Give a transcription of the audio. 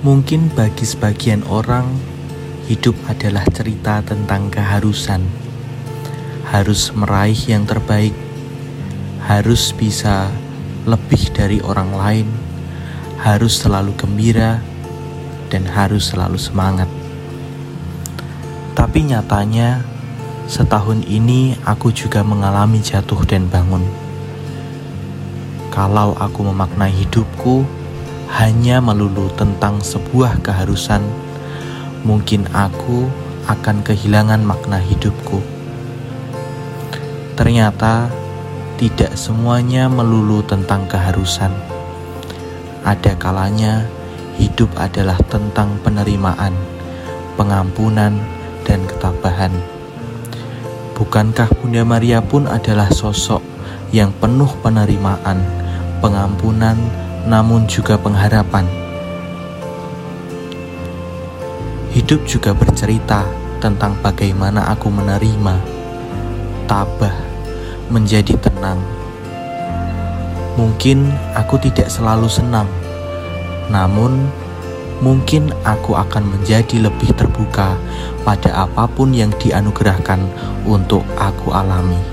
Mungkin bagi sebagian orang, hidup adalah cerita tentang keharusan. Harus meraih yang terbaik, harus bisa lebih dari orang lain, harus selalu gembira, dan harus selalu semangat. Tapi nyatanya, setahun ini aku juga mengalami jatuh dan bangun. Kalau aku memaknai hidupku, hanya melulu tentang sebuah keharusan, mungkin aku akan kehilangan makna hidupku. Ternyata tidak semuanya melulu tentang keharusan. Ada kalanya hidup adalah tentang penerimaan, pengampunan, dan ketabahan. Bukankah Bunda Maria pun adalah sosok yang penuh penerimaan, pengampunan, namun juga pengharapan. Hidup juga bercerita tentang bagaimana aku menerima, tabah, menjadi tenang. Mungkin aku tidak selalu senang, namun mungkin aku akan menjadi lebih terbuka pada apa pun yang dianugerahkan untuk aku alami.